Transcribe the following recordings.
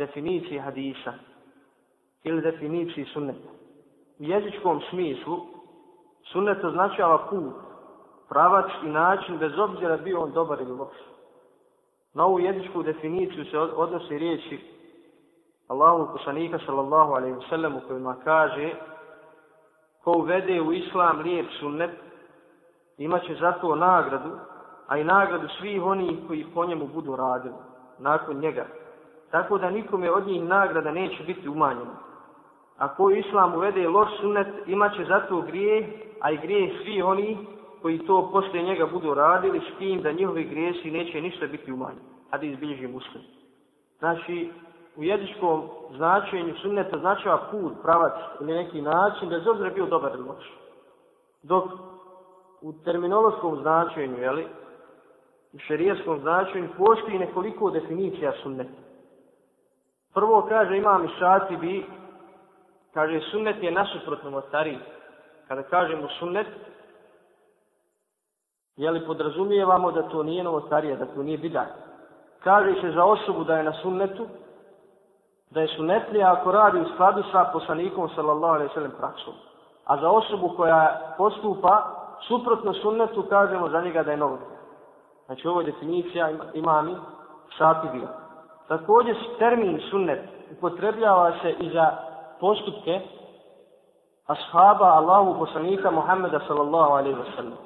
definiciji hadisa ili definiciji sunneta. U jezičkom smislu sunnet označava put, pravac i način bez obzira bio on dobar ili loš. Na ovu jezičku definiciju se odnosi riječi Allahu kusanika sallallahu alaihi wa sallam u kojima kaže ko uvede u islam lijep sunnet imaće za to nagradu, a i nagradu svih onih koji po njemu budu radili nakon njega. Tako da nikome od njih nagrada neće biti umanjena. Ako u islam uvede loš sunnet, imaće zato grije, a i grije svi oni koji to posle njega budu radili, s tim da njihovi grijesi neće ništa biti umanjeni. Hadi izbilježi muslim. Znači, u jezičkom značenju sunneta značava put, pravac ili neki način, bez obzira bio dobar ili loš. Dok u terminološkom značenju, jeli, u šerijskom značenju, postoji nekoliko definicija sunneta. Prvo kaže imam šati bi, kaže sunnet je nasuprotno od. Kada kažemo sunnet, jeli podrazumijevamo da to nije novotarija, da to nije bidat. Kaže se za osobu da je na sunnetu, da je sunnetlija ako radi u skladu sa poslanikom sallallahu alaihi sallam praksom. A za osobu koja postupa suprotno sunnetu, kažemo za njega da je novotarija. Znači ovo je definicija imami šati bio. Također termin sunnet upotrebljava se i za postupke ashaba Allahu poslanika Muhammeda sallallahu alaihi wa sallam.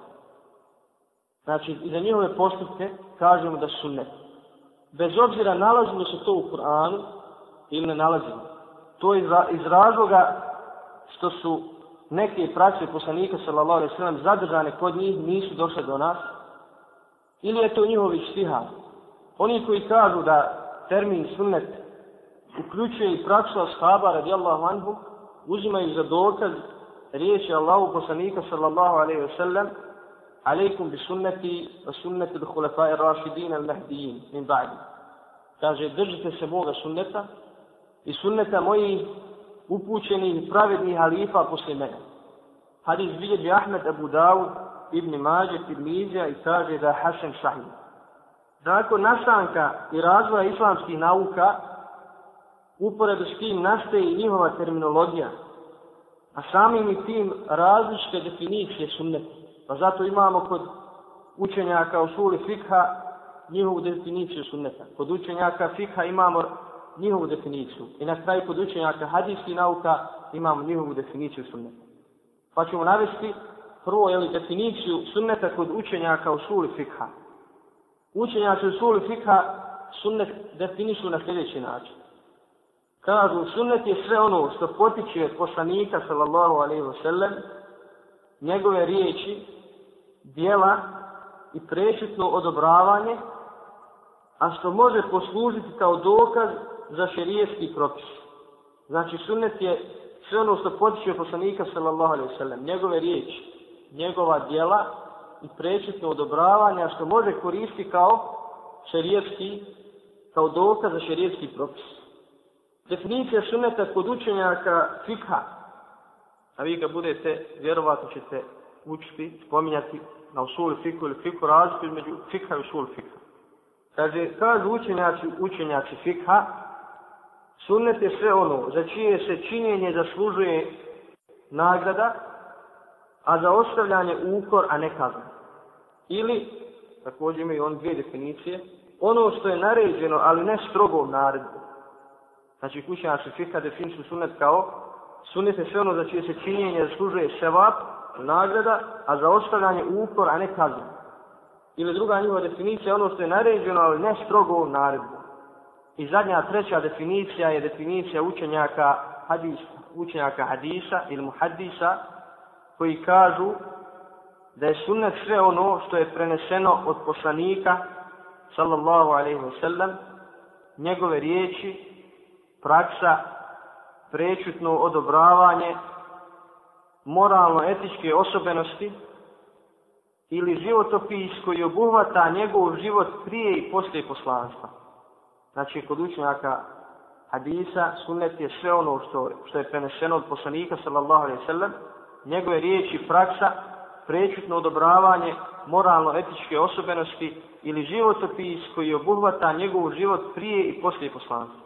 Znači, i za njihove postupke kažemo da su sunnet. Bez obzira nalazimo se to u Kur'anu ili ne nalazimo. To je iz razloga što su neke prakse poslanika sallallahu alaihi wa sallam zadržane kod njih, nisu došle do nas. Ili je to njihovi štiha. Oni koji kažu da termin sunnet uključuje i praksu ashaba radijallahu anhu, uzimaju za dokaz riječi Allahu poslanika sallallahu alaihi wa sallam alaikum bi sunneti wa sunneti bi hulefai rašidin al mahdijin min ba'di. Kaže, držite se moga sunneta i sunneta mojih upućenih pravednih halifa posle mene. Hadis bilježi Ahmed Abu Dawud, Ibn Mađe, Tirmizija i kaže da je Hasan Sahih. Nakon nastanka i razvoja islamskih nauka, uporedu s tim nastaje i njihova terminologija, a samim i tim različite definicije sunneta. Pa zato imamo kod učenjaka u šuli fikha njihovu definiciju sunneta. Kod učenjaka fikha imamo njihovu definiciju. I na kraju kod učenjaka hadijskih nauka imamo njihovu definiciju sunneta. Pa ćemo navesti prvo jeli, definiciju sunneta kod učenjaka u šuli fikha. Učenjaci u fikha sunnet definišu na sljedeći način. Kažu, sunnet je sve ono što potiče od poslanika, sallallahu alaihi wasallam, njegove riječi, dijela i prešutno odobravanje, a što može poslužiti kao dokaz za šerijetski propis. Znači, sunnet je sve ono što potiče od poslanika, sallallahu alaihi wasallam, njegove riječi, njegova dijela i prečetno odobravanja što može koristiti kao šerijski, kao dokaz za šerijski propis definicija šuneta kod učenjaka fikha, a vi kad budete, vjerovatno ćete učiti, spominjati na usul fiku ili fiku razliku između fikha i usul fikha. Kaže, kažu učenjaci, učenjaci fikha, sunnet je sve ono za čije se činjenje zaslužuje nagrada, a za ostavljanje ukor, a ne kazna. Ili, također imaju on dvije definicije, ono što je naređeno, ali ne strogom naredbom. Znači kućenjaci fikha definišu sunet kao sunet je sve ono za čije se činjenje zaslužuje sevap, nagrada, a za ostavljanje upor, a ne kazna. Ili druga njihova definicija ono što je naređeno, ali ne strogo naredbu. I zadnja, treća definicija je definicija učenjaka hadisa, učenjaka hadisa ili muhadisa, koji kažu da je sunnet sve ono što je preneseno od poslanika, sallallahu alaihi wa sallam, njegove riječi, praksa, prečutno odobravanje, moralno-etičke osobenosti ili životopis koji obuhvata njegov život prije i poslije poslanstva. Znači, kod učenjaka hadisa, sunnet je sve ono što, što je preneseno od poslanika, sallallahu alaihi sallam, njegove riječi, praksa, prečutno odobravanje, moralno-etičke osobenosti ili životopis koji obuhvata njegov život prije i poslije poslanstva.